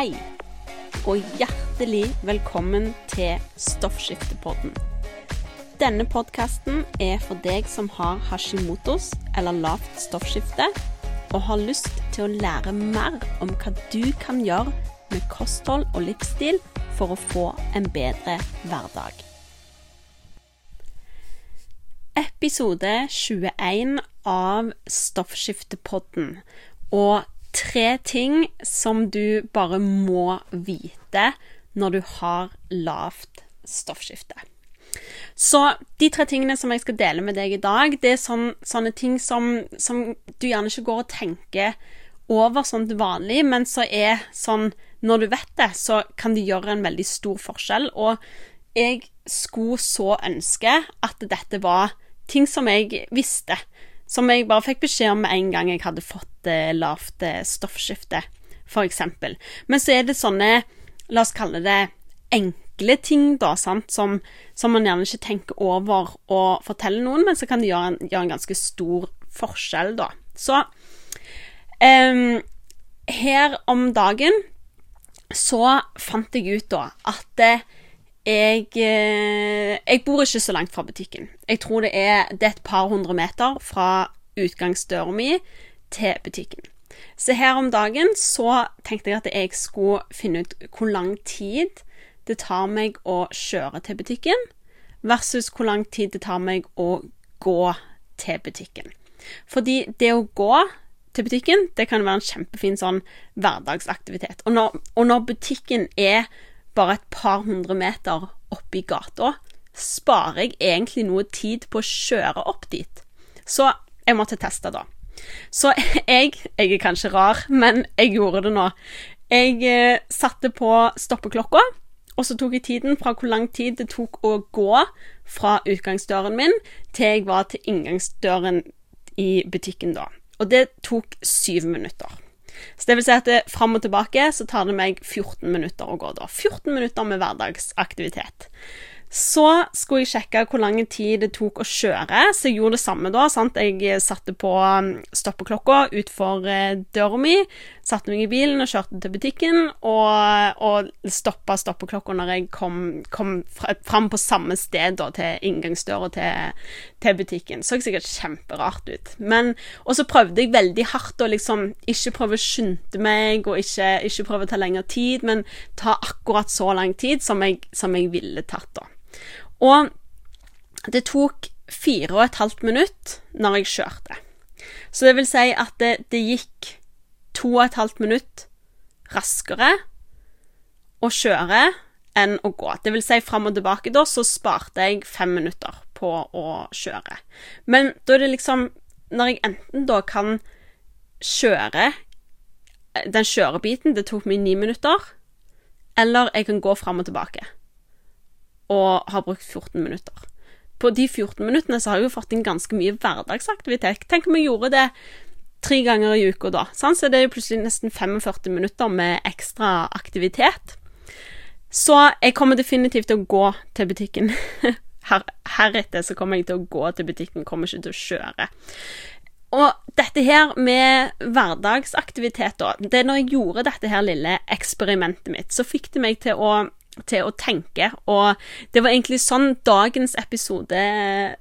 Hei, og hjertelig velkommen til Stoffskiftepodden. Denne podkasten er for deg som har hashimotos eller lavt stoffskifte, og har lyst til å lære mer om hva du kan gjøre med kosthold og livsstil for å få en bedre hverdag. Episode 21 av Stoffskiftepodden. Og tre ting som du bare må vite når du har lavt stoffskifte. Så de tre tingene som jeg skal dele med deg i dag, det er sånne, sånne ting som, som, du gjerne ikke går og tenker over sånn til vanlig, men så er sånn Når du vet det, så kan det gjøre en veldig stor forskjell. Og jeg skulle så ønske at dette var ting som jeg visste. Som jeg bare fikk beskjed om med en gang jeg hadde fått eh, lavt eh, stoffskifte, f.eks. Men så er det sånne, la oss kalle det enkle ting, da, sant, som, som man gjerne ikke tenker over å fortelle noen, men så kan det gjøre en, gjøre en ganske stor forskjell, da. Så um, her om dagen så fant jeg ut da at jeg, eh, jeg bor ikke så langt fra butikken. Jeg tror det er, det er et par hundre meter fra utgangsdøra mi til butikken. Så her om dagen så tenkte jeg at jeg skulle finne ut hvor lang tid det tar meg å kjøre til butikken, versus hvor lang tid det tar meg å gå til butikken. Fordi det å gå til butikken, det kan være en kjempefin sånn hverdagsaktivitet. Og når, og når butikken er bare et par hundre meter oppi gata, sparer jeg egentlig noe tid på å kjøre opp dit. Så jeg måtte teste, da. Så jeg Jeg er kanskje rar, men jeg gjorde det nå. Jeg eh, satte på stoppeklokka, og så tok jeg tiden fra hvor lang tid det tok å gå fra utgangsdøren min til jeg var til inngangsdøren i butikken, da. Og det tok syv minutter. Så det vil si at det, fram og tilbake så tar det meg 14 minutter å gå, da. 14 minutter med hverdagsaktivitet. Så skulle jeg sjekke hvor lang tid det tok å kjøre, så jeg gjorde det samme da. Sant? Jeg satte på um, stoppeklokka utenfor eh, døra mi, satte meg i bilen og kjørte til butikken, og, og stoppa stoppeklokka når jeg kom, kom fram på samme sted da, til inngangsdøra til, til butikken. Så sikkert kjemperart ut. Men, og så prøvde jeg veldig hardt å liksom ikke prøve å skynde meg, og ikke, ikke prøve å ta lengre tid, men ta akkurat så lang tid som jeg, som jeg ville tatt, da. Og det tok fire og et halvt minutt når jeg kjørte. Så det vil si at det, det gikk to og et halvt minutt raskere å kjøre enn å gå. Det vil si fram og tilbake, da, så sparte jeg fem minutter på å kjøre. Men da er det liksom Når jeg enten da kan kjøre Den kjørebiten, det tok meg ni minutter, eller jeg kan gå fram og tilbake og har brukt 14 minutter. På de 14 minuttene så har jeg jo fått inn ganske mye hverdagsaktivitet. Tenk om jeg gjorde det tre ganger i uka da. Sant? Så det er jo plutselig nesten 45 minutter med ekstra aktivitet. Så jeg kommer definitivt til å gå til butikken. Her, heretter så kommer jeg til å gå til butikken, kommer ikke til å kjøre. Og dette her med hverdagsaktivitet, da Det er når jeg gjorde dette her lille eksperimentet mitt, så fikk det meg til å til å tenke. Og det var egentlig sånn dagens episode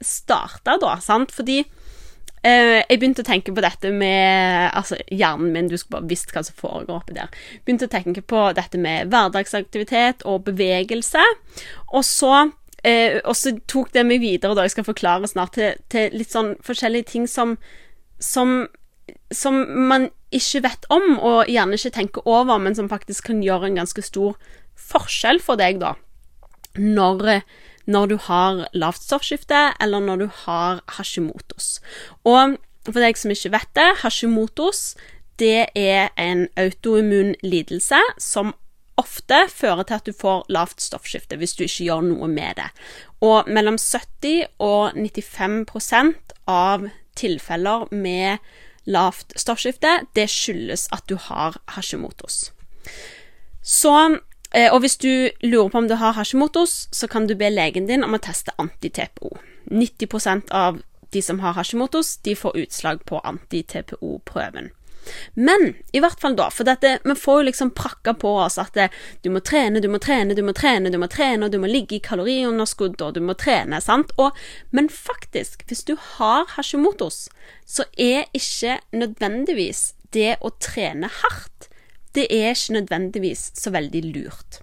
starta, da, sant? Fordi eh, jeg begynte å tenke på dette med Altså, hjernen min, du skulle bare visst hva som foregår oppi der. Begynte å tenke på dette med hverdagsaktivitet og bevegelse. Og så Eh, tok det meg videre, da jeg skal forklare snart, til, til litt sånn forskjellige ting som, som, som man ikke vet om, og gjerne ikke tenker over, men som faktisk kan gjøre en ganske stor forskjell for deg, da, når, når du har lavt stoffskifte, eller når du har hashimotos. Og for deg som ikke vet det, hashimotos det er en autoimmun lidelse som ofte fører til at du får lavt stoffskifte hvis du ikke gjør noe med det. Og mellom 70 og 95% av tilfeller med lavt stoffskifte, det skyldes at du har hashimotos. Så og hvis du lurer på om du har Hashimotos, så kan du be legen din om å teste anti-TPO. 90% av de som har Hashimotos, de får utslag på anti-TPO-prøven. Men i hvert fall da, for dette, vi får jo liksom prakka på oss at det, du må trene, du må trene, du må trene, du må trene, og du må ligge i kaloriunderskudd, og du må trene, sant? Og, men faktisk, hvis du har Hashimotos, så er ikke nødvendigvis det å trene hardt, det er ikke nødvendigvis så veldig lurt.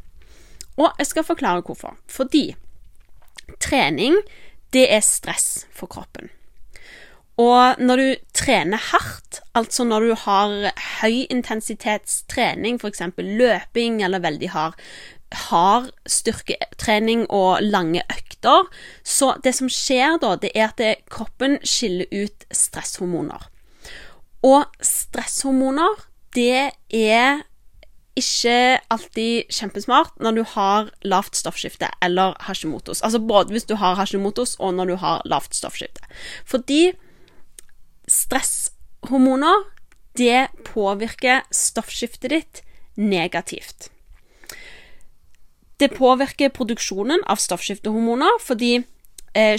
Og jeg skal forklare hvorfor. Fordi trening, det er stress for kroppen. Og når du trener hardt, altså når du har høy intensitetstrening, f.eks. løping eller veldig hard, hard styrketrening og lange økter, så det som skjer da, det er at kroppen skiller ut stresshormoner. Og stresshormoner, det er ikke alltid kjempesmart når du har lavt stoffskifte eller Hashimotos. Altså både hvis du har Hashimotos og når du har lavt stoffskifte. Fordi stresshormoner, det påvirker stoffskiftet ditt negativt. Det påvirker produksjonen av stoffskiftehormoner fordi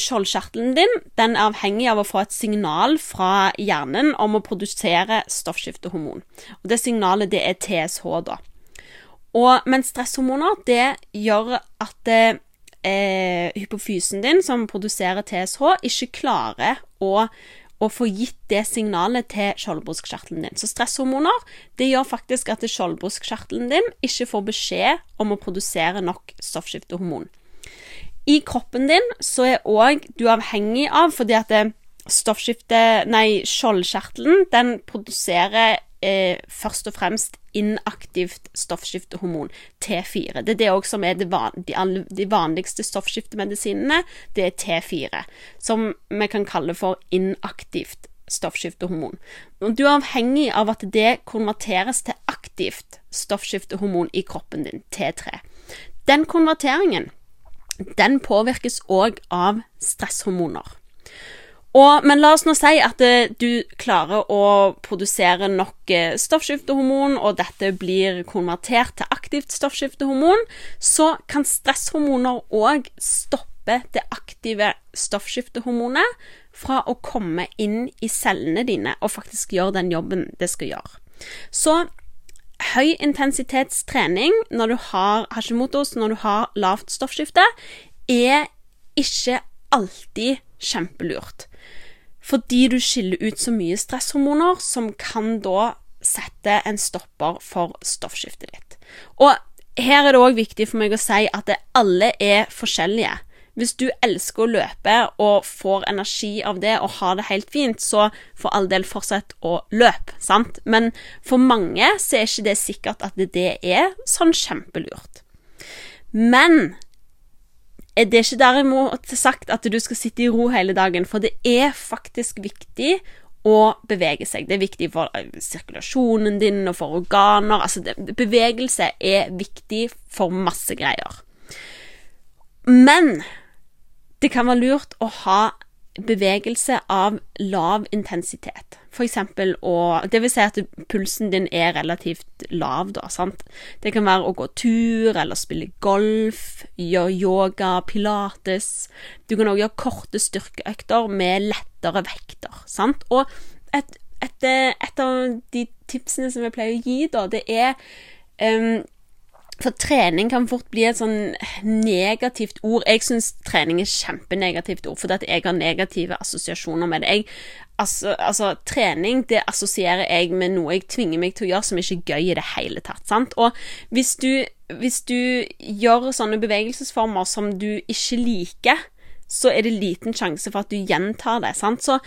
skjoldkjertelen din den er avhengig av å få et signal fra hjernen om å produsere stoffskiftehormon. Og Det signalet det er TSH, da. Og, men stresshormoner det gjør at eh, hypofysen din, som produserer TSH, ikke klarer å å få gitt det signalet til skjoldbruskkjertelen din. Så stresshormoner det gjør faktisk at skjoldbruskkjertelen din ikke får beskjed om å produsere nok stoffskiftehormon. I kroppen din så er òg du avhengig av, fordi at stoffskiftet Nei, skjoldkjertelen den produserer eh, først og fremst inaktivt stoffskiftehormon, T4. Det er det òg som er det van de, de, vanligste stoffskiftemedisinene. Det er T4, som vi kan kalle for inaktivt stoffskiftehormon. Du er avhengig av at det konverteres til aktivt stoffskiftehormon i kroppen din, T3. Den konverteringen den påvirkes òg av stresshormoner. Og, men la oss nå si at uh, du klarer å produsere nok uh, stoffskiftehormon, og dette blir konvertert til aktivt stoffskiftehormon, så kan stresshormoner òg stoppe det aktive stoffskiftehormonet fra å komme inn i cellene dine og faktisk gjøre den jobben det skal gjøre. Så høyintensitetstrening når du har Hashimotos, når du har lavt stoffskifte, er ikke alltid kjempelurt fordi du skiller ut så mye stresshormoner som kan da sette en stopper for stoffskiftet ditt. Og her er det òg viktig for meg å si at alle er forskjellige. Hvis du elsker å løpe og får energi av det og har det helt fint, så for all del fortsett å løpe, sant? Men for mange så er ikke det sikkert at det er sånn kjempelurt. Men det er ikke derimot sagt at du skal sitte i ro hele dagen, for det er faktisk viktig å bevege seg. Det er viktig for eh, sirkulasjonen din og for organer. Altså, det, bevegelse er viktig for masse greier. Men det kan være lurt å ha bevegelse av lav intensitet. For eksempel å Det vil si at pulsen din er relativt lav, da, sant. Det kan være å gå tur eller spille golf, gjøre yoga, pilates. Du kan òg gjøre korte styrkeøkter med lettere vekter, sant. Og et, et, et av de tipsene som jeg pleier å gi, da, det er um, for trening kan fort bli et sånn negativt ord. Jeg syns trening er kjempenegativt ord, fordi at jeg har negative assosiasjoner med det. Jeg, altså, altså, trening det assosierer jeg med noe jeg tvinger meg til å gjøre som ikke er gøy i det hele tatt. Sant? Og hvis du, hvis du gjør sånne bevegelsesformer som du ikke liker, så er det liten sjanse for at du gjentar det. Sant? Så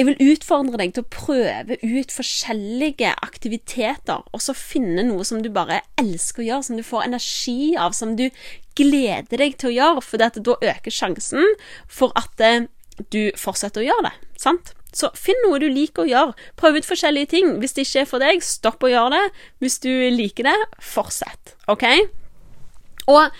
jeg vil utfordre deg til å prøve ut forskjellige aktiviteter, og så finne noe som du bare elsker å gjøre, som du får energi av, som du gleder deg til å gjøre, for da øker sjansen for at eh, du fortsetter å gjøre det. Sant? Så finn noe du liker å gjøre. Prøv ut forskjellige ting. Hvis det ikke er for deg, stopp å gjøre det. Hvis du liker det, fortsett. OK? Og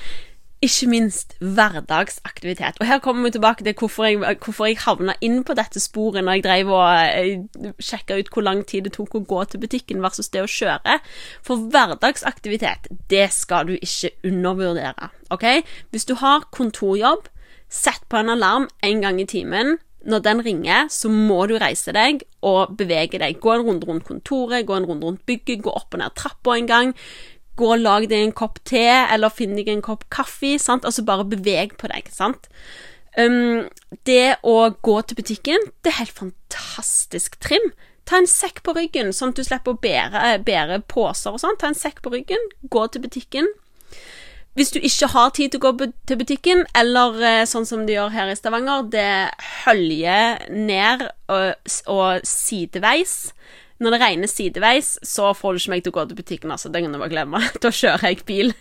ikke minst hverdagsaktivitet. Og her kommer vi tilbake til hvorfor jeg, hvorfor jeg havna inn på dette sporet når jeg drev og eh, sjekka ut hvor lang tid det tok å gå til butikken versus det å kjøre. For hverdagsaktivitet, det skal du ikke undervurdere. Ok? Hvis du har kontorjobb, sett på en alarm en gang i timen når den ringer, så må du reise deg og bevege deg. Gå en runde rundt kontoret, gå en runde rundt bygget, gå opp og ned trappa en gang. Gå og lag deg en kopp te, eller finn deg en kopp kaffe. Sant? Altså bare beveg på deg. sant? Um, det å gå til butikken, det er helt fantastisk trim. Ta en sekk på ryggen, sånn at du slipper å bære, bære poser og sånn. Ta en sekk på ryggen, gå til butikken. Hvis du ikke har tid til å gå til butikken, eller eh, sånn som de gjør her i Stavanger, det høljer ned og, og sideveis når det regner sideveis, så får du ikke meg til å gå til butikken, altså. Det kan du bare glemme. Da kjører jeg bil.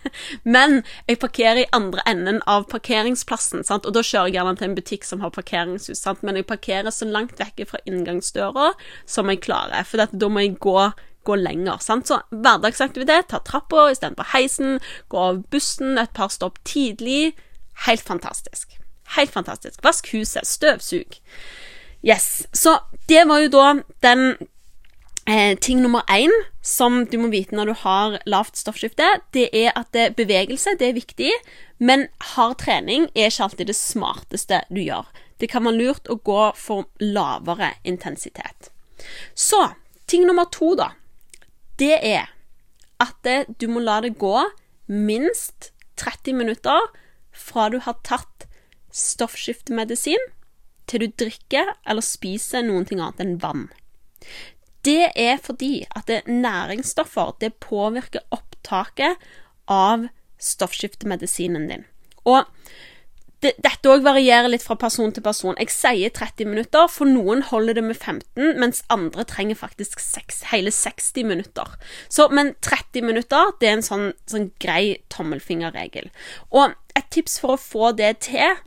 Men jeg parkerer i andre enden av parkeringsplassen, sant? og da kjører jeg gjerne til en butikk som har parkeringshus, sant? men jeg parkerer så langt vekk fra inngangsdøra som jeg klarer, for da må jeg gå gå lenger. Sant? Så hverdagsaktivitet, ta trappa istedenfor heisen, gå av bussen et par stopp tidlig. Helt fantastisk. Helt fantastisk. Vask huset, støvsug. Yes. Så det var jo da den Eh, ting nummer én som du må vite når du har lavt stoffskifte, det er at det, bevegelse det er viktig, men hard trening er ikke alltid det smarteste du gjør. Det kan være lurt å gå for lavere intensitet. Så ting nummer to, da, det er at det, du må la det gå minst 30 minutter fra du har tatt stoffskiftemedisin til du drikker eller spiser noen ting annet enn vann. Det er fordi at næringsstoffer det påvirker opptaket av stoffskiftemedisinen din. Og det, dette òg varierer litt fra person til person. Jeg sier 30 minutter, for noen holder det med 15, mens andre trenger faktisk 6, hele 60 minutter. Så, men 30 minutter det er en sånn, sånn grei tommelfingerregel. Og et tips for å få det til,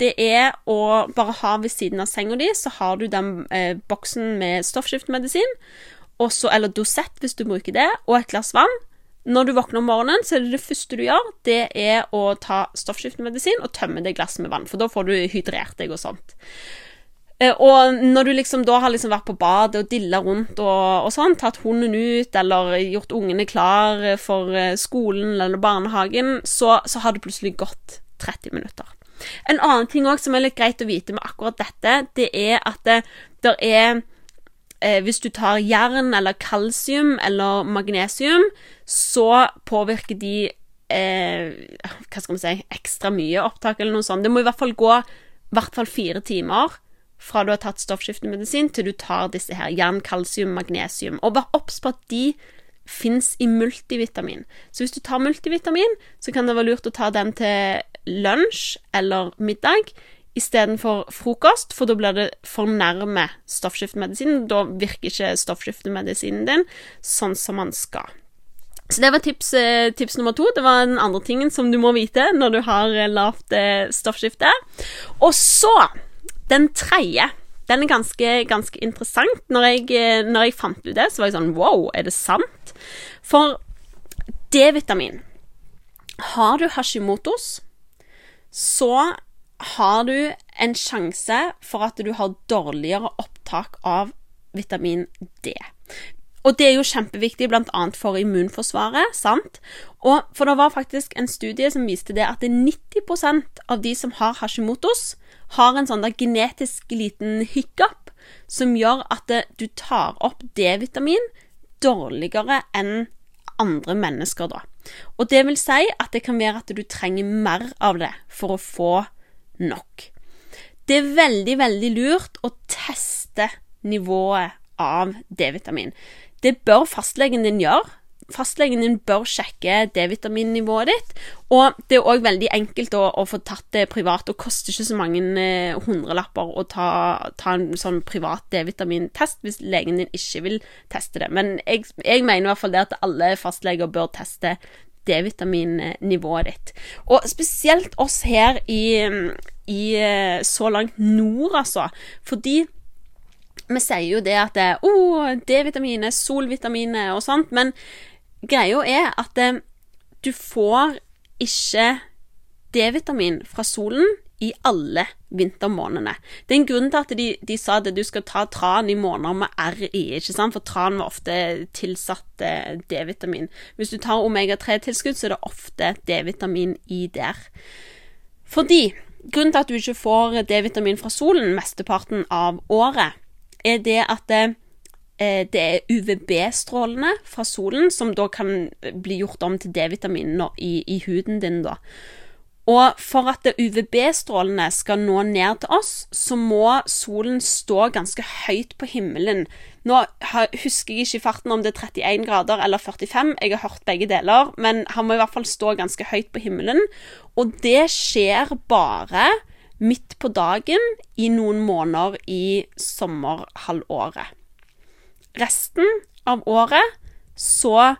det er å bare ha ved siden av senga di, så har du den eh, boksen med stoffskiftemedisin, eller Dosett hvis du bruker det, og et glass vann. Når du våkner om morgenen, så er det det første du gjør, det er å ta stoffskiftemedisin og tømme det glasset med vann, for da får du hydrert deg og sånt. Eh, og når du liksom da har liksom vært på badet og dilla rundt og, og sånn, tatt hunden ut eller gjort ungene klar for eh, skolen eller barnehagen, så, så har det plutselig gått 30 minutter. En annen ting også, som er litt greit å vite med akkurat dette, det er at det der er eh, Hvis du tar jern eller kalsium eller magnesium, så påvirker de eh, Hva skal vi si ekstra mye opptak eller noe sånt. Det må i hvert fall gå i hvert fall fire timer fra du har tatt stoffskiftemedisin til du tar disse her jern, kalsium, magnesium. Og vær obs på at de fins i multivitamin. Så hvis du tar multivitamin, så kan det være lurt å ta den til lunsj eller middag istedenfor frokost, for da blir det for nærme stoffskiftemedisinen. Da virker ikke stoffskiftemedisinen din sånn som man skal. Så det var tips, eh, tips, nummer to. Det var den andre tingen som du må vite når du har eh, lavt eh, stoffskifte. Og så, den tredje. Den er ganske, ganske interessant. Når jeg, når jeg, fant ut det, så var jeg sånn Wow, er det sant? For D-vitamin Har du Hashimotos, så har du en sjanse for at du har dårligere opptak av vitamin D. Og det er jo kjempeviktig bl.a. for immunforsvaret, sant? Og for det var faktisk en studie som viste det at 90% av de som har Hashimotos, har en sånn genetisk liten hiccup som gjør at du tar opp D-vitamin dårligere enn andre mennesker, da. Og det vil si at det kan være at du trenger mer av det for å få nok. Det er veldig, veldig lurt å teste nivået av D-vitamin. Det bør fastlegen din gjøre. Fastlegen din bør sjekke D-vitaminnivået ditt. Og det er òg veldig enkelt å, å, få tatt det privat. Og koster ikke så mange eh, hundrelapper å ta, ta, en sånn privat D-vitamintest hvis legen din ikke vil teste det. Men jeg, jeg mener i hvert fall det at alle fastleger bør teste D-vitaminnivået ditt. Og spesielt oss her i, i eh, så langt nord, altså. Fordi vi sier jo det at det, oh, D-vitaminer, solvitaminer og sånt, men greia er at eh, du får ikke D-vitamin fra solen i alle vintermånedene. Det er en grunn til at de, de sa at du skal ta tran i måneder med R i, ikke sant? for tran var ofte tilsatt eh, D-vitamin. Hvis du tar omega-3-tilskudd, så er det ofte D-vitamin i der. Fordi grunnen til at du ikke får D-vitamin fra solen mesteparten av året, er det at eh, det er UVB-strålene fra solen som da kan bli gjort om til D-vitamin i, i, huden din, da. Og for at UVB-strålene skal nå ned til oss, så må solen stå ganske høyt på himmelen. Nå husker jeg ikke i farten om det er 31 grader eller 45, jeg har hørt begge deler, men han må i hvert fall stå ganske høyt på himmelen. Og det skjer bare midt på dagen i noen måneder i sommerhalvåret. Resten av året så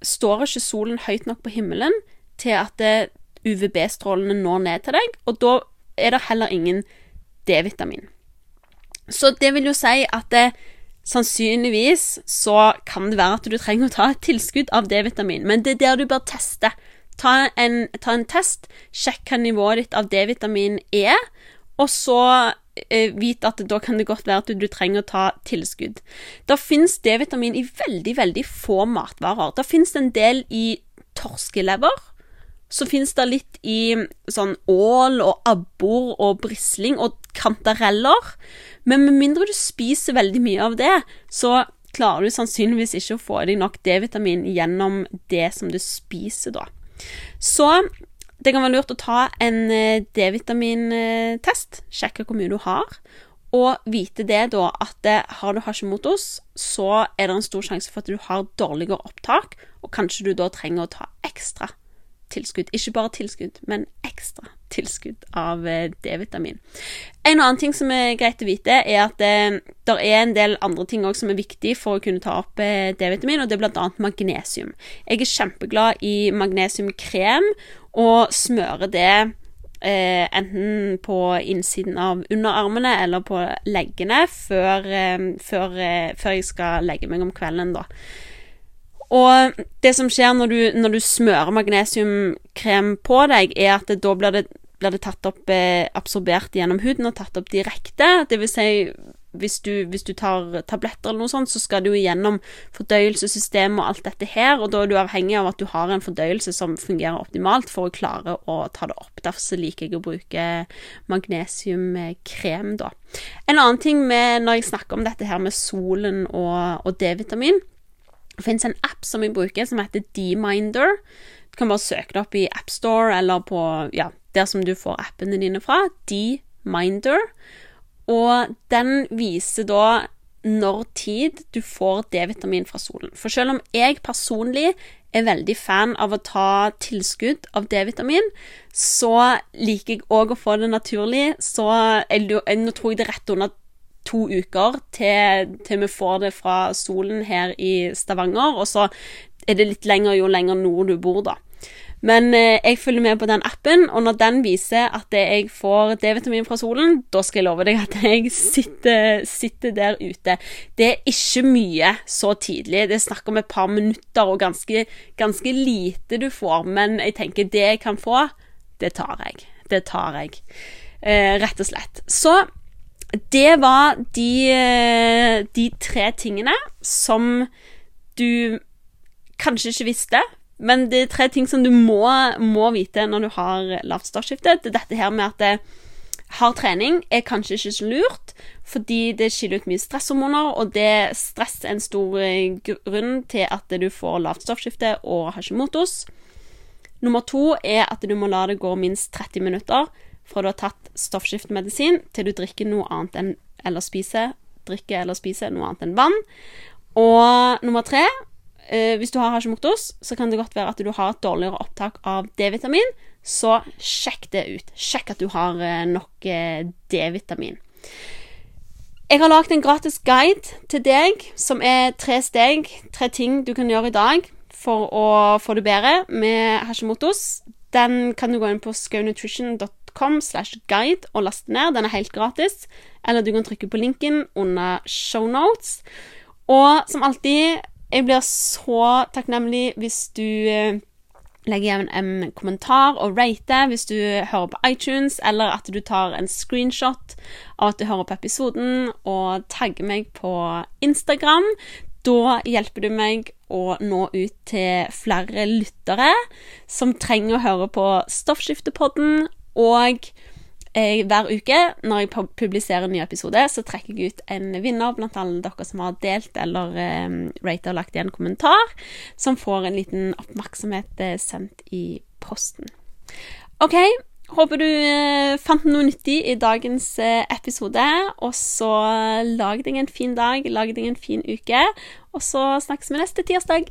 står ikke solen høyt nok på himmelen til at UVB-strålene når ned til deg, og da er det heller ingen D-vitamin. Så det vil jo si at det, sannsynligvis så kan det være at du trenger å ta et tilskudd av D-vitamin, men det er der du bør teste. Ta en, ta en test, sjekk hva nivået ditt av D-vitamin er, og så eh, vite at da kan det godt være at du, du trenger å ta tilskudd. Det fins D-vitamin i veldig, veldig få matvarer. Det fins en del i torskelever, så finnes det litt i sånn ål og abbor og brisling og kantareller. Men med mindre du spiser veldig mye av det, så klarer du sannsynligvis ikke å få i deg nok D-vitamin gjennom det som du spiser, da. Så det kan være lurt å ta en eh, D-vitamintest, sjekke hvor mye du har, og vite det da at eh, har du Hashimoto's, så er det en stor sjanse for at du har dårligere opptak, og kanskje du da trenger å ta ekstra tilskudd. Ikke bare tilskudd, men ekstra tilskudd av eh, D-vitamin. En annen ting som er greit å vite, er at det, eh, det er en del andre ting også som er viktig for å kunne ta opp eh, D-vitamin, og det er bl.a. magnesium. Jeg er kjempeglad i magnesiumkrem og smører det Eh, enten på innsiden av underarmene eller på leggene før, eh, før, eh, før jeg skal legge meg om kvelden, da. Og det som skjer når du, når du smører magnesiumkrem på deg, er at da blir det, blir det, tatt opp eh, absorbert gjennom huden og tatt opp direkte. Det vil si, hvis du, hvis du tar tabletter eller noe sånt, så skal du gjennom fordøyelsessystemet og alt dette her, og da er du avhengig av at du har en fordøyelse som fungerer optimalt for å klare å ta det opp. Derfor liker jeg å bruke magnesiumkrem, da. En annen ting med når jeg snakker om dette her med solen og, og D-vitamin, det finnes en app som jeg bruker, som heter Deminder. Du kan bare søke det opp i AppStore eller på ja, der som du får appene dine fra. Deminder. Og den viser da når tid du får D-vitamin fra solen. For selv om jeg personlig er veldig fan av å ta tilskudd av D-vitamin, så liker jeg òg å få det naturlig. Så jeg, nå tror jeg det er rett under to uker til, til, vi får det fra solen her i Stavanger. Og så er det litt lenger jo lenger nord du bor, da. Men eh, jeg følger med på den appen, og når den viser at jeg får D-vitamin fra solen, da skal jeg love deg at jeg sitter, sitter, der ute. Det er ikke mye så tidlig. Det er snakk om et par minutter og ganske, ganske lite du får. Men jeg tenker det jeg kan få, det tar jeg. Det tar jeg. Eh, rett og slett. Så det var de, eh, de, tre tingene som du kanskje ikke visste, men det er tre ting som du må, må vite når du har lavt er dette her med at det, hard trening er kanskje ikke så lurt, fordi det skiller ut mye stresshormoner, og det stress er en stor eh, grunn til at du får lavt stoffskifte og Hashimotos. Nummer to er at du må la det gå minst 30 minutter fra du har tatt stoffskiftemedisin til du drikker noe annet enn eller spiser drikker eller spiser noe annet enn vann. Og nummer tre eh, Hvis du har Hashimoto's, så kan det godt være at du har et dårligere opptak av D-vitamin. Så sjekk det ut. Sjekk at du har eh, nok eh, D-vitamin. Jeg har lagd en gratis guide til deg som er tre steg, tre ting du kan gjøre i dag for å få det bedre med Hashimoto's. Den kan du gå inn på skaunutrition.com com slash guide og laste ned. Den er helt gratis. Eller du kan trykke på linken under shownotes. Og som alltid, jeg blir så takknemlig hvis du eh, legger igjen en kommentar og rater hvis du hører på iTunes, eller at du tar en screenshot av at du hører på episoden, og tagger meg på Instagram. Da hjelper du meg å nå ut til flere lyttere som trenger å høre på Stoffskiftepodden og eh, hver uke når jeg publiserer en ny episode, så trekker jeg ut en vinner blant alle dere som har delt eller eh, ratet og lagt igjen kommentar, som får en liten oppmerksomhet eh, sendt i posten. OK. Håper du eh, fant noe nyttig i dagens eh, episode. Og så lag deg en fin dag, lag deg en fin uke. Og så snakkes vi neste tirsdag.